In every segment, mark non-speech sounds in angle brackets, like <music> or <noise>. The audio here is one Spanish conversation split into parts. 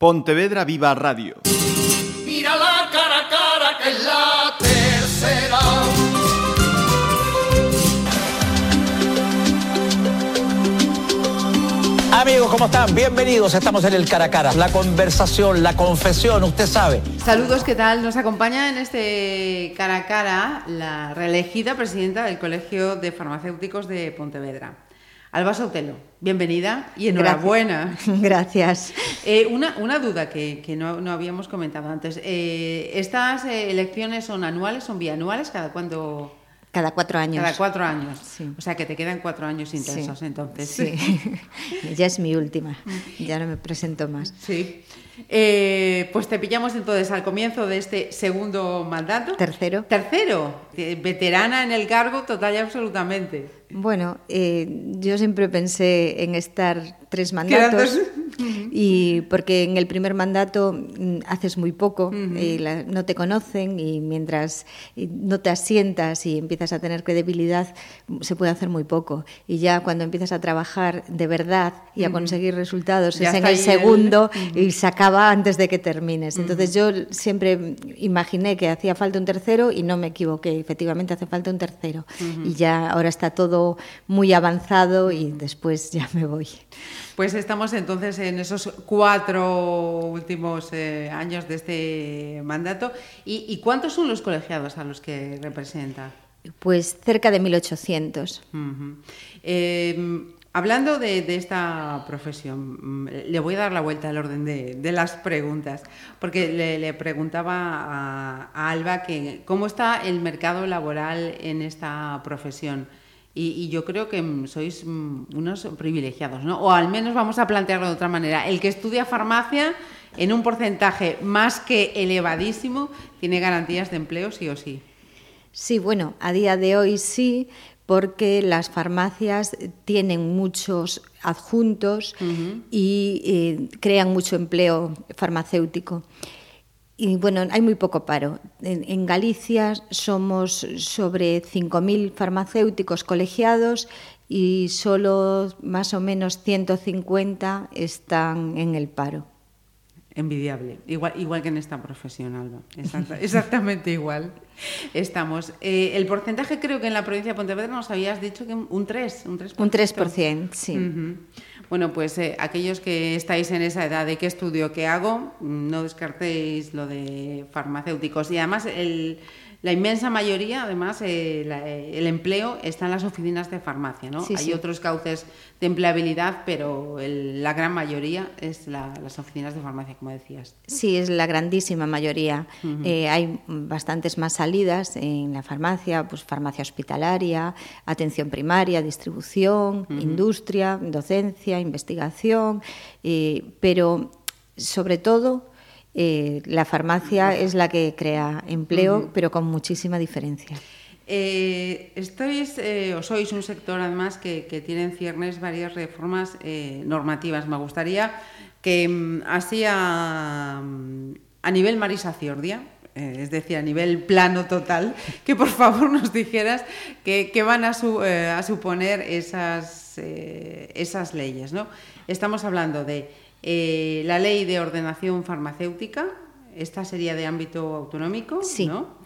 Pontevedra Viva Radio. Mira la cara a cara que es la tercera. Amigos, ¿cómo están? Bienvenidos. Estamos en el cara a cara. La conversación, la confesión, usted sabe. Saludos, ¿qué tal? Nos acompaña en este cara a cara la reelegida presidenta del Colegio de Farmacéuticos de Pontevedra. Alba Sotelo, bienvenida y enhorabuena. <laughs> Gracias. Eh, una, una, duda que, que no, no, habíamos comentado antes. Eh, ¿Estas eh, elecciones son anuales, son bianuales? ¿Cada cuándo? Cada cuatro años. Cada cuatro años. Sí. O sea que te quedan cuatro años intensos sí. entonces. Sí. <laughs> ya es mi última. Ya no me presento más. Sí. Eh, pues te pillamos entonces al comienzo de este segundo mandato. Tercero. Tercero. Veterana en el cargo total y absolutamente. Bueno, eh, yo siempre pensé en estar tres mandatos. <laughs> y porque en el primer mandato mm, haces muy poco, uh -huh. y la, no te conocen y mientras no te asientas y empiezas a tener credibilidad se puede hacer muy poco. Y ya cuando empiezas a trabajar de verdad y a conseguir resultados ya es en el segundo el... uh -huh. y se acaba antes de que termines. Entonces yo siempre imaginé que hacía falta un tercero y no me equivoqué, efectivamente hace falta un tercero. Y ya ahora está todo muy avanzado y después ya me voy. Pues estamos entonces en esos cuatro últimos eh, años de este mandato. ¿Y, ¿Y, cuántos son los colegiados a los que representa? Pues cerca de 1.800. Uh -huh. eh, Hablando de, de, esta profesión, le voy a dar la vuelta al orden de, de las preguntas, porque le, le preguntaba a, a, Alba que cómo está el mercado laboral en esta profesión. Y, y, yo creo que sois unos privilegiados, ¿no? O al menos vamos a plantearlo de otra manera. El que estudia farmacia, en un porcentaje más que elevadísimo, tiene garantías de empleo sí o sí. Sí, bueno, a día de hoy sí, porque las farmacias tienen muchos adjuntos uh -huh. y eh, crean mucho empleo farmacéutico. Y bueno, hay muy poco paro. En, en Galicia somos sobre 5.000 farmacéuticos colegiados y solo más o menos 150 están en el paro. Envidiable, igual, igual que en esta profesión, Alba. Exacta, <laughs> exactamente igual. Estamos. Eh, el porcentaje creo que en la provincia de Pontevedra nos habías dicho que un 3. Un 3%, un 3% sí. Uh -huh. Bueno, pues eh, aquellos que estáis en esa edad de qué estudio, qué hago, no descartéis lo de farmacéuticos. Y además el, la inmensa mayoría, además, eh, la, el empleo está en las oficinas de farmacia, ¿no? Sí, Hay sí. otros cauces de empleabilidad, pero el, la gran mayoría es la, las oficinas de farmacia, como decías. Sí, es la grandísima mayoría. Uh -huh. eh, hay bastantes más salidas en la farmacia, pues farmacia hospitalaria, atención primaria, distribución, uh -huh. industria, docencia, investigación, eh, pero sobre todo eh, la farmacia es la que crea empleo, uh -huh. pero con muchísima diferencia. Eh, estáis, eh, o sois un sector además que, que tiene en ciernes varias reformas eh, normativas. Me gustaría que mm, así a, mm, a nivel Marisa Ciordia, eh, es decir, a nivel plano total, <laughs> que por favor nos dijeras qué van a, su, a, suponer esas, esas leyes. ¿no? Estamos hablando de eh, la ley de ordenación farmacéutica, esta sería de ámbito autonómico, sí. ¿no?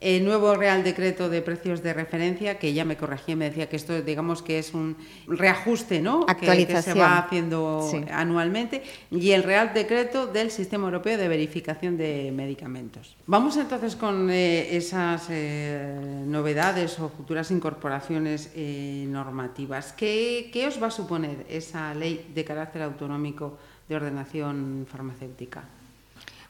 El nuevo Real Decreto de Precios de Referencia, que ya me corregí, me decía que esto, digamos, que es un reajuste, ¿no? Actualización. Que, que se va haciendo sí. anualmente. Y el Real Decreto del Sistema Europeo de Verificación de Medicamentos. Vamos entonces con eh, esas eh, novedades o futuras incorporaciones eh, normativas. ¿Qué, ¿Qué os va a suponer esa ley de carácter autonómico de ordenación farmacéutica?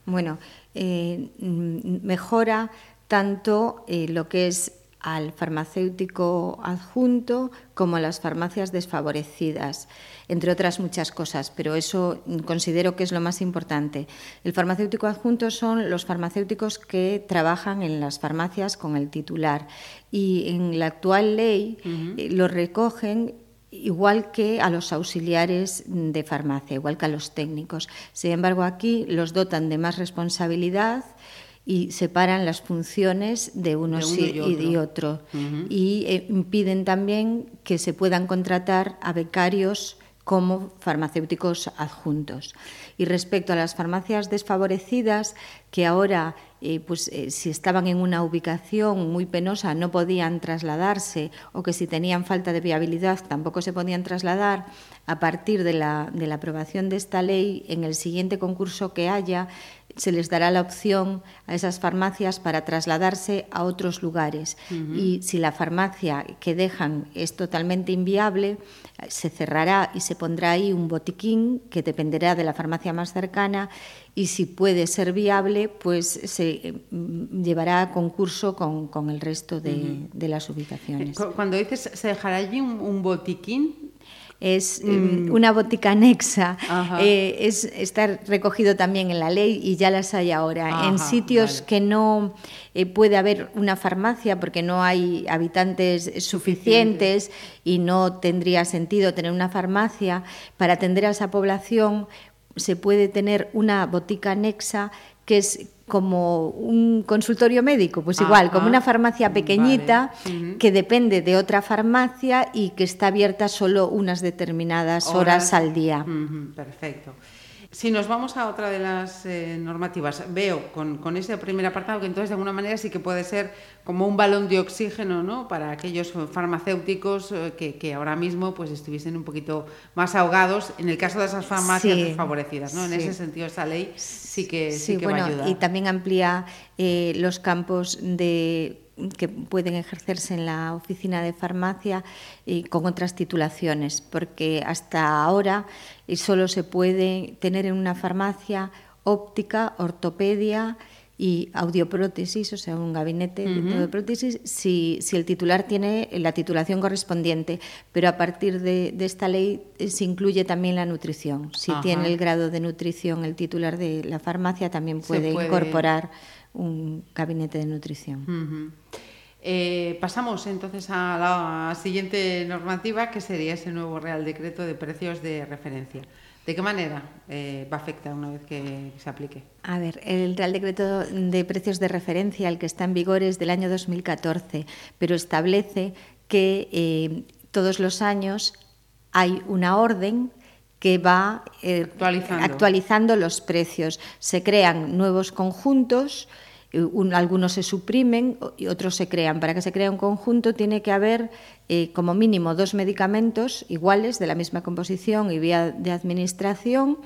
Bueno, eh, mejora tanto eh, lo que es al farmacéutico adjunto como a las farmacias desfavorecidas, entre otras muchas cosas, pero eso considero que es lo más importante. El farmacéutico adjunto son los farmacéuticos que trabajan en las farmacias con el titular y en la actual ley uh -huh. eh, lo recogen igual que a los auxiliares de farmacia, igual que a los técnicos. Sin embargo, aquí los dotan de más responsabilidad y separan las funciones de unos de uno y, y, otro. Uh -huh. Y eh, impiden también que se puedan contratar a becarios como farmacéuticos adjuntos. Y respecto a las farmacias desfavorecidas, que ahora, eh, pues, eh, si estaban en una ubicación muy penosa, no podían trasladarse, o que si tenían falta de viabilidad tampoco se podían trasladar, a partir de la, de la aprobación de esta ley, en el siguiente concurso que haya, se les dará la opción a esas farmacias para trasladarse a otros lugares. Y si la farmacia que dejan es totalmente inviable, se cerrará y se pondrá ahí un botiquín que dependerá de la farmacia más cercana y si puede ser viable, pues se mm, llevará a concurso con, con el resto de, de, las ubicaciones. Cuando dices se dejará allí un, un botiquín, es mm. una botica anexa, eh, es, está recogido también en la ley y ya las hay ahora. en sitios que no eh, puede haber una farmacia porque no hay habitantes suficientes y no tendría sentido tener una farmacia, para atender a esa población se puede tener una botica anexa que es como un consultorio médico, pues igual, como una farmacia pequeñita que depende de otra farmacia y que está abierta solo unas determinadas horas, al día. Perfecto. Si nos vamos a otra de las eh, normativas, veo con, con, ese primer apartado que entonces de alguna manera sí que puede ser como un balón de oxígeno ¿no? para aquellos farmacéuticos eh, que, que, ahora mismo pues estuviesen un poquito más ahogados en el caso de esas farmacias desfavorecidas. ¿no? En ese sentido esa ley sí que, sí, que va a ayudar. Y también amplía eh, los campos de que pueden ejercerse en la oficina de farmacia y con otras titulaciones, porque hasta ahora solo se puede tener en una farmacia óptica, ortopedia y audioprótesis, o sea, un gabinete de audioprótesis, si, si, el titular tiene la titulación correspondiente. Pero a partir de, esta ley eh, se incluye también la nutrición. Si tiene el grado de nutrición el titular de la farmacia, también puede, incorporar un gabinete de nutrición. Eh, pasamos entonces a la siguiente normativa, que sería ese nuevo Real Decreto de Precios de Referencia. ¿De qué manera eh, va a afectar una vez que se aplique? A ver, el Real Decreto de Precios de Referencia, el que está en vigor, es del año 2014, pero establece que eh, todos los años hay una orden que va actualizando los precios. Se crean nuevos conjuntos eh, algunos se suprimen y otros se crean. Para que se crea un conjunto tiene que haber eh, como mínimo dos medicamentos iguales de la misma composición y vía de administración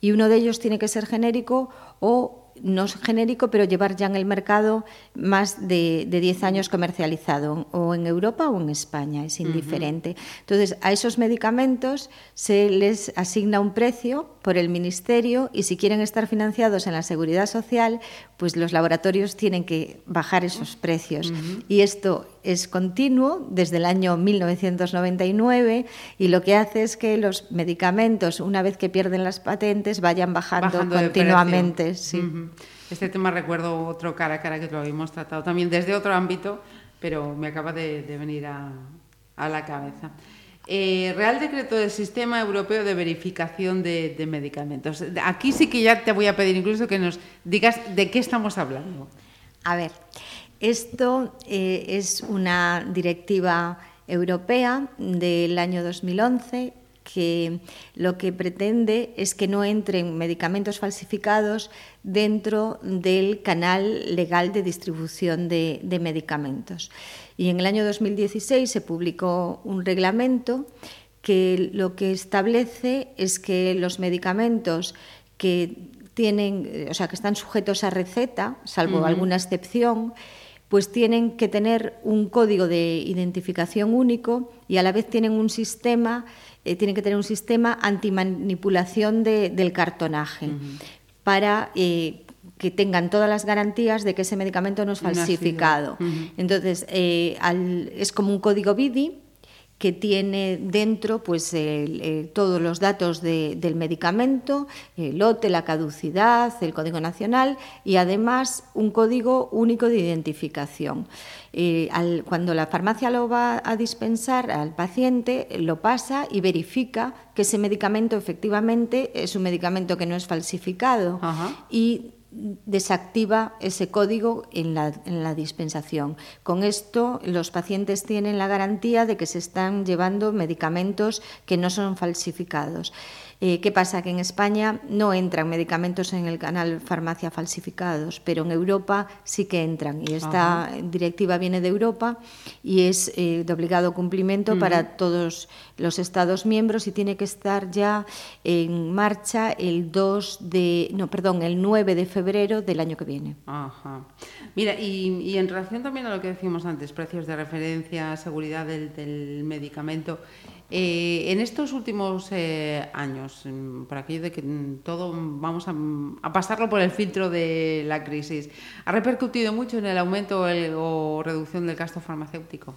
y uno de ellos tiene que ser genérico o no genérico, pero llevar ya en el mercado más de, de 10 años comercializado, o en Europa o en España, es indiferente. Entonces, a esos medicamentos se les asigna un precio por el Ministerio y si quieren estar financiados en la Seguridad Social, pues los laboratorios tienen que bajar esos precios. Y esto es continuo desde el año 1999 y lo que hace es que los medicamentos, una vez que pierden las patentes, vayan bajando, continuamente. Sí. Este tema recuerdo otro cara a cara que lo habíamos tratado también desde otro ámbito, pero me acaba de, venir a, la cabeza. Eh, Real Decreto del Sistema Europeo de Verificación de, Medicamentos. Aquí sí que ya te voy a pedir incluso que nos digas de qué estamos hablando. A ver, esto eh, es una directiva europea del año 2011 que lo que pretende es que no entren medicamentos falsificados dentro del canal legal de distribución de, medicamentos. Y en el año 2016 se publicó un reglamento que lo que establece es que los medicamentos que tienen, o sea, que están sujetos a receta, salvo alguna excepción, pues tienen que tener un código de identificación único y a la vez tienen un sistema, eh, tienen que tener un sistema antimanipulación de, del cartonaje para eh, que tengan todas las garantías de que ese medicamento no es falsificado. Entonces, eh, es como un código BIDI que tiene dentro pues, todos los datos del medicamento, el lote, la caducidad, el código nacional y además un código único de identificación. Eh, cuando la farmacia lo va a dispensar al paciente, lo pasa y verifica que ese medicamento efectivamente es un medicamento que no es falsificado y desactiva ese código en la, en la, dispensación. Con esto, los pacientes tienen la garantía de que se están llevando medicamentos que no son falsificados. Eh, ¿Qué pasa? Que en España no entran medicamentos en el canal farmacia falsificados, pero en Europa sí que entran. Y esta directiva viene de Europa y es eh, de obligado cumplimiento para todos los Estados miembros y tiene que estar ya en marcha el 2 de, no, perdón, el 9 de febrero del año que viene. Ajá. Mira, y, en relación también a lo que decíamos antes, precios de referencia, seguridad del medicamento, eh, en estos últimos eh, años, mm, por aquello de que mm, todo vamos a, pasarlo por el filtro de la crisis, ¿ha repercutido mucho en el aumento o reducción del gasto farmacéutico?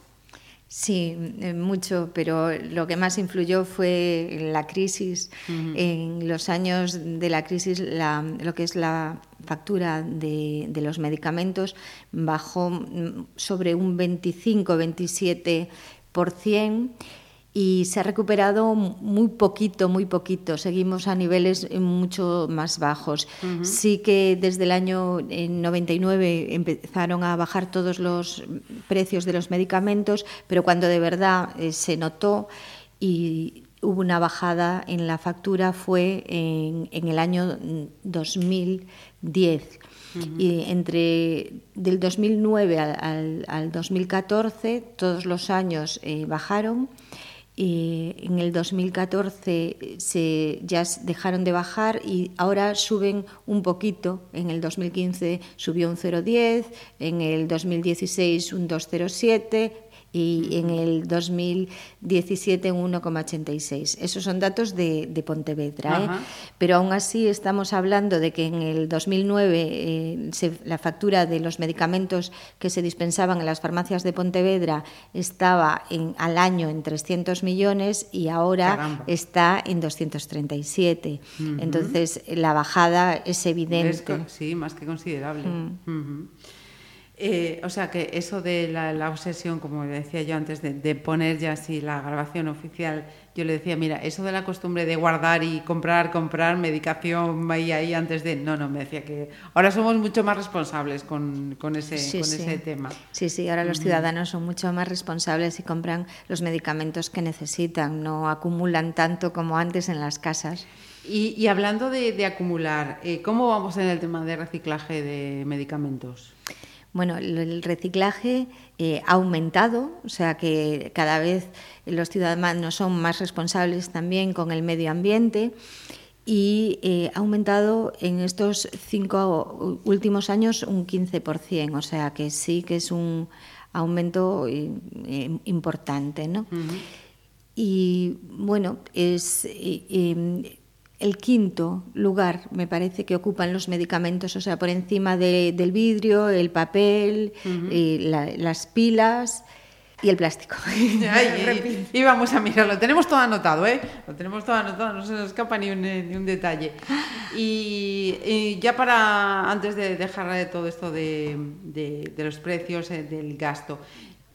Sí, eh, mucho, pero lo que más influyó fue la crisis. En los años de la crisis, lo que es la factura de, de los medicamentos bajó mm, sobre un 25-27% y se ha recuperado muy poquito, muy poquito. Seguimos a niveles mucho más bajos. Sí que desde el año 99 empezaron a bajar todos los precios de los medicamentos, pero cuando de verdad eh, se notó y hubo una bajada en la factura fue en, el año 2010. Y entre del 2009 al, 2014 todos los años eh, bajaron en el 2014 se, ya dejaron de bajar y ahora suben un poquito. En el 2015 subió un 0,10, en el 2016 un 2,07, y en el 2017 un 1,86. Esos son datos de, de Pontevedra, ¿eh? pero aún así estamos hablando de que en el 2009 eh, la factura de los medicamentos que se dispensaban en las farmacias de Pontevedra estaba en, al año en 300 millones y ahora está en 237. Entonces la bajada es evidente. sí, más que considerable. Mm. Eh, o sea que eso de la, obsesión, como decía yo antes, de, poner ya así la grabación oficial, yo le decía, mira, eso de la costumbre de guardar y comprar, comprar medicación ahí, ahí antes de... No, no, me decía que ahora somos mucho más responsables con, ese, ese tema. Sí, sí, ahora los ciudadanos son mucho más responsables y compran los medicamentos que necesitan, no acumulan tanto como antes en las casas. Y, hablando de, acumular, eh, ¿cómo vamos en el tema de reciclaje de medicamentos? Bueno, el reciclaje eh, ha aumentado, o sea que cada vez los ciudadanos son más responsables también con el medio ambiente y eh, ha aumentado en estos cinco últimos años un 15%, o sea que sí que es un aumento eh, importante. ¿no? Y bueno, es el quinto lugar me parece que ocupan los medicamentos, o sea, por encima del vidrio, el papel, eh, las pilas y el plástico. <laughs> <laughs> y vamos a mirarlo. Tenemos todo anotado, ¿eh? Lo tenemos todo anotado, no se nos escapa ni un, ni un detalle. Y, ya para, antes de dejar de todo esto de, los precios, eh, del gasto,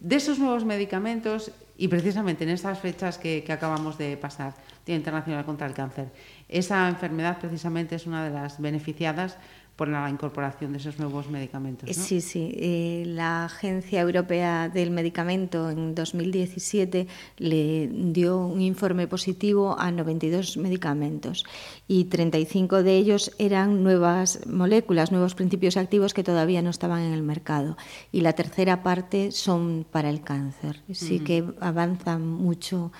de esos nuevos medicamentos, y precisamente en estas fechas que, que acabamos de pasar, Día Internacional contra el Cáncer, esa enfermedad precisamente es una de las beneficiadas por la incorporación de esos nuevos medicamentos. ¿no? Sí, sí. Eh, la Agencia Europea del Medicamento en 2017 le dio un informe positivo a 92 medicamentos y 35 de ellos eran nuevas moléculas, nuevos principios activos que todavía no estaban en el mercado. Y la tercera parte son para el cáncer. Sí que avanzan mucho,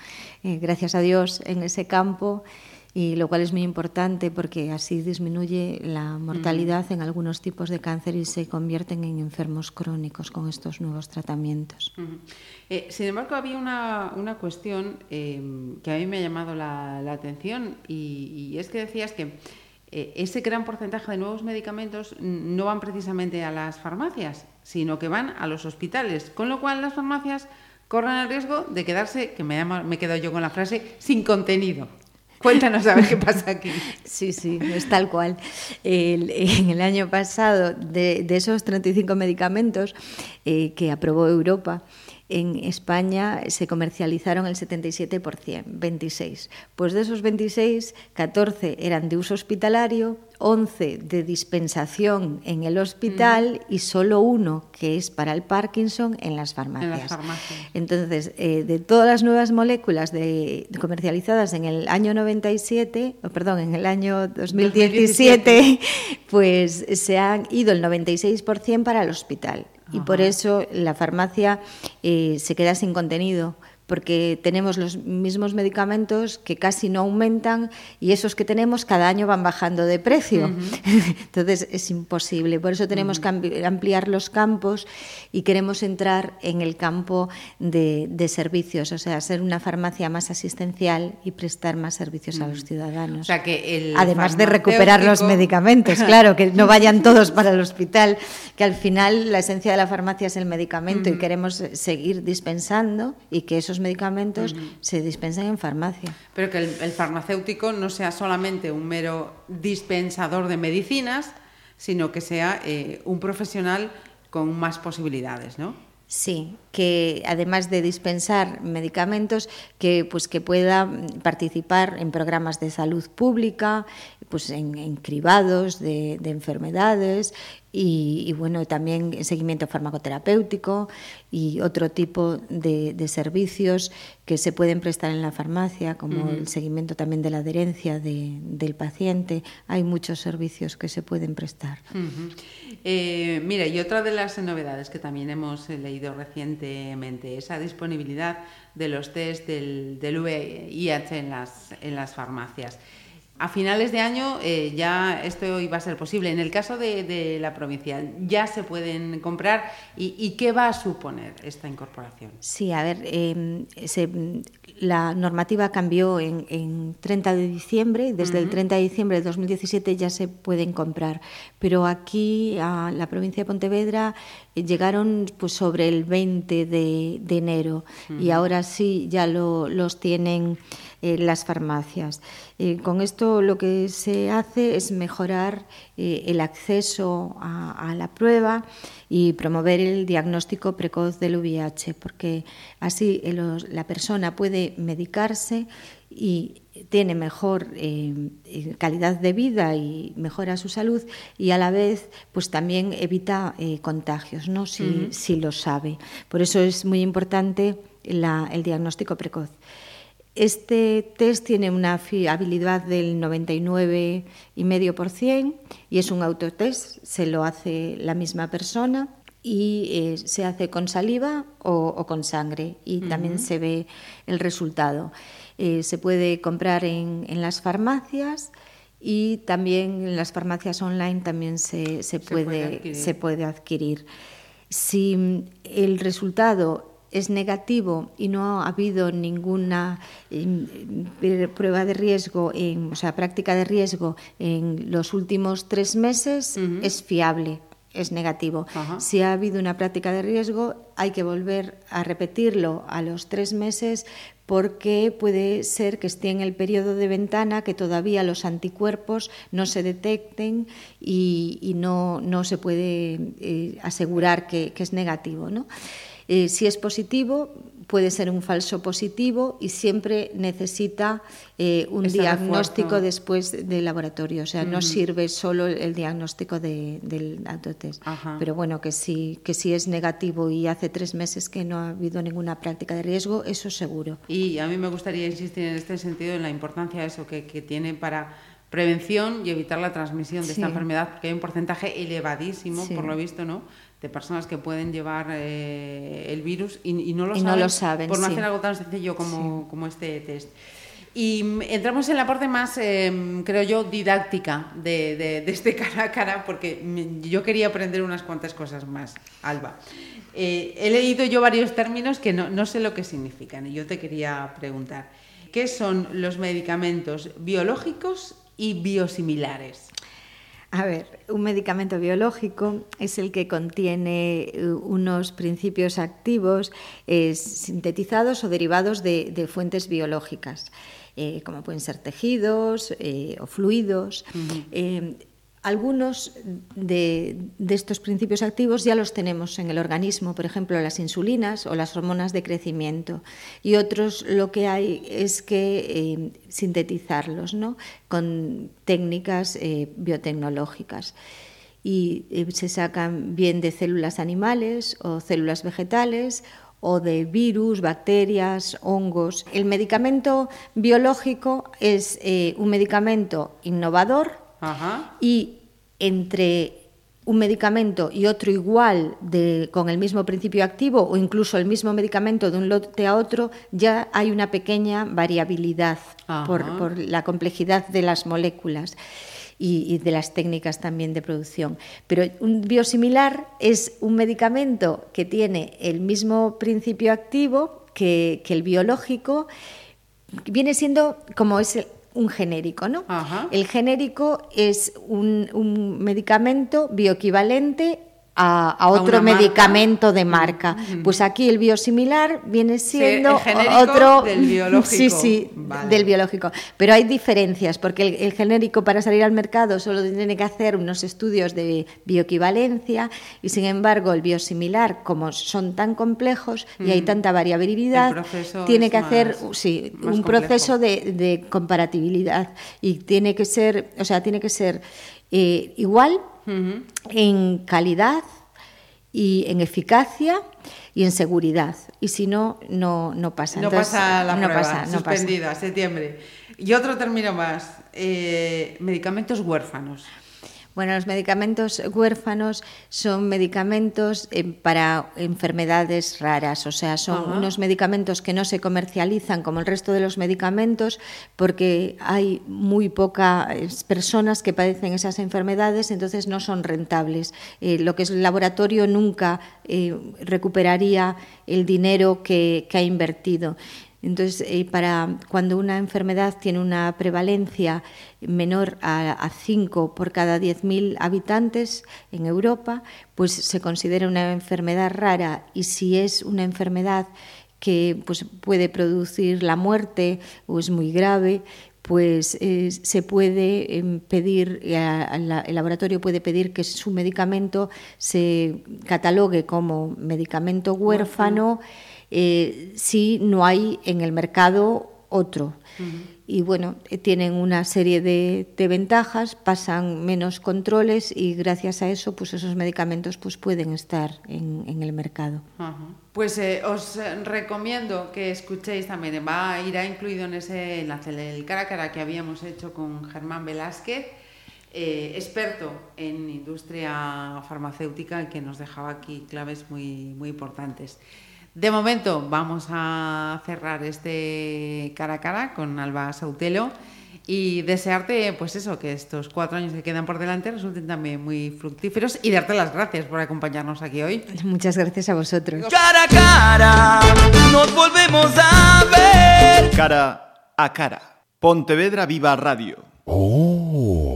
eh, gracias a Dios, en ese campo y lo cual es muy importante porque así disminuye la mortalidad en algunos tipos de cáncer y se convierten en enfermos crónicos con estos nuevos tratamientos. Eh, sin embargo, había una, una cuestión eh, que a mí me ha llamado la, atención y, es que decías que eh, ese gran porcentaje de nuevos medicamentos no van precisamente a las farmacias, sino que van a los hospitales, con lo cual las farmacias corren el riesgo de quedarse, que me, llama, me quedo yo con la frase, sin contenido. Cuéntanos a ver qué pasa aquí. Sí, sí, es tal cual. en el año pasado, de, esos 35 medicamentos eh, que aprobó Europa, en España se comercializaron el 77%, 26. Pues de esos 26, 14 eran de uso hospitalario, 11 de dispensación en el hospital mm. y solo uno que es para el Parkinson en las farmacias. Entonces, eh, de todas las nuevas moléculas de, comercializadas en el año 97, perdón, en el año 2017, <laughs> pues se han ido el 96% para el hospital. Y por eso la farmacia eh, se queda sin contenido porque tenemos los mismos medicamentos que casi no aumentan y esos que tenemos cada año van bajando de precio. <laughs> Entonces es imposible. Por eso tenemos que ampliar los campos y queremos entrar en el campo de, servicios, o sea, ser una farmacia más asistencial y prestar más servicios a los ciudadanos. que Además de recuperar los medicamentos, claro, que no vayan <laughs> todos para el hospital, que al final la esencia de la farmacia es el medicamento y queremos seguir dispensando y que esos medicamentos se dispensan en farmacia. Pero que el, farmacéutico no sea solamente un mero dispensador de medicinas, sino que sea eh, un profesional con más posibilidades, ¿no? Sí, que además de dispensar medicamentos, que pues que pueda participar en programas de salud pública, pues en, cribados de, enfermedades y, bueno también seguimiento farmacoterapéutico y otro tipo de, servicios que se pueden prestar en la farmacia, como el seguimiento también de la adherencia del paciente. Hay muchos servicios que se pueden prestar. Eh, mira, y otra de las novedades que también hemos leído recientemente, esa disponibilidad de los test del, del VIH en las, en las farmacias. A finales de año eh, ya esto iba a ser posible. En el caso de, la provincia, ¿ya se pueden comprar? ¿Y, qué va a suponer esta incorporación? Sí, a ver, em, la normativa cambió en, 30 de diciembre. Desde el 30 de diciembre de 2017 ya se pueden comprar. Pero aquí, a la provincia de Pontevedra, eh, llegaron pues, sobre el 20 de, enero. Y ahora sí ya los tienen eh, las farmacias. Eh, con esto lo que se hace es mejorar eh, el acceso a, la prueba y promover el diagnóstico precoz del VIH, porque así la persona puede medicarse y tiene mejor calidad de vida y mejora su salud y a la vez pues también evita contagios, ¿no? Si, si, lo sabe. Por eso es muy importante el diagnóstico precoz. Este test tiene una fiabilidad del 99,5% y es un autotest, se lo hace la misma persona y eh, se hace con saliva o, con sangre y también se ve el resultado. Eh, se puede comprar en, las farmacias y también en las farmacias online también se, puede, se puede adquirir. Si el resultado es negativo y no ha habido ninguna eh, prueba de riesgo, en, o sea, práctica de riesgo en los últimos tres meses, es fiable es negativo. Si ha habido una práctica de riesgo, hay que volver a repetirlo a los tres meses porque puede ser que esté en el periodo de ventana, que todavía los anticuerpos no se detecten y, no, no, se puede eh, asegurar que, que, es negativo. ¿no? Eh, si es positivo, puede ser un falso positivo y siempre necesita eh, un diagnóstico después del laboratorio. O sea, no sirve solo el diagnóstico del autotest. Pero bueno, que sí, que si es negativo y hace tres meses que no ha habido ninguna práctica de riesgo, eso seguro. Y a mí me gustaría insistir en este sentido, en la importancia de eso que, tiene para prevención y evitar la transmisión de esta enfermedad, porque hay un porcentaje elevadísimo, por lo visto, ¿no? de personas que pueden llevar eh, el virus y, no, lo, saben, por no hacer algo tan sencillo como, como este test. Y entramos en la parte más, em, creo yo, didáctica de, de, este <laughs> cara a cara, porque yo quería aprender unas cuantas cosas más, Alba. Eh, he leído yo varios términos que no, no sé lo que significan y yo te quería preguntar, ¿qué son los medicamentos biológicos y biosimilares? A ver, un medicamento biológico es el que contiene eh, unos principios activos eh, sintetizados o derivados de, fuentes biológicas, eh, como pueden ser tejidos o fluidos. Algunos de, estos principios activos ya los tenemos en el organismo, por ejemplo, las insulinas o las hormonas de crecimiento, y otros lo que hay es que eh, sintetizarlos ¿no? con técnicas eh, biotecnológicas. Y eh, se sacan bien de células animales o células vegetales o de virus, bacterias, hongos. El medicamento biológico es un medicamento innovador, y entre un medicamento y otro igual de, con el mismo principio activo o incluso el mismo medicamento de un lote a otro, ya hay una pequeña variabilidad por, la complejidad de las moléculas. Y, de las técnicas también de producción. Pero un biosimilar es un medicamento que tiene el mismo principio activo que, que el biológico, viene siendo como es un genérico, ¿no? El genérico es un, un medicamento bioequivalente a, otro medicamento de marca. Pues aquí el biosimilar viene siendo otro del <laughs> biológico. Sí, sí, del biológico. Pero hay diferencias porque el, genérico para salir al mercado solo tiene que hacer unos estudios de bioequivalencia y sin embargo el biosimilar, como son tan complejos y hay tanta variabilidad, tiene que hacer sí, un proceso de, comparatibilidad y tiene que ser, o sea, tiene que ser eh, igual en calidad y en eficacia y en seguridad. Y si no, no, no pasa. No pasa la no pasa, suspendida, septiembre. Y otro término más, eh, medicamentos huérfanos. Bueno, los medicamentos huérfanos son medicamentos eh, para enfermedades raras, o sea, son unos medicamentos que no se comercializan como el resto de los medicamentos porque hay muy pocas personas que padecen esas enfermedades, entonces no son rentables. Eh, lo que es el laboratorio nunca eh, recuperaría el dinero que ha invertido. Entonces, eh, para cuando una enfermedad tiene una prevalencia menor a, 5 por cada 10.000 habitantes en Europa, pues se considera una enfermedad rara. Y si es una enfermedad que pues, puede producir la muerte o es muy grave, pues eh, se puede em, pedir, eh, el laboratorio puede pedir que su medicamento se catalogue como medicamento huérfano eh, si no hay en el mercado otro. Y bueno, eh, tienen una serie de, ventajas, pasan menos controles y gracias a eso, pues esos medicamentos pues pueden estar en, el mercado. Pues eh, os recomiendo que escuchéis también, va a ir incluido en ese enlace el cara a cara que habíamos hecho con Germán Velázquez, experto en industria farmacéutica, que nos dejaba aquí claves muy, muy importantes. De momento vamos a cerrar este cara a cara con Alba Sautelo y desearte, pues eso, que estos cuatro años que quedan por delante resulten también muy fructíferos y darte las gracias por acompañarnos aquí hoy. Muchas gracias a vosotros. Cara a cara, nos volvemos a ver. Cara a cara. Pontevedra Viva Radio. Oh.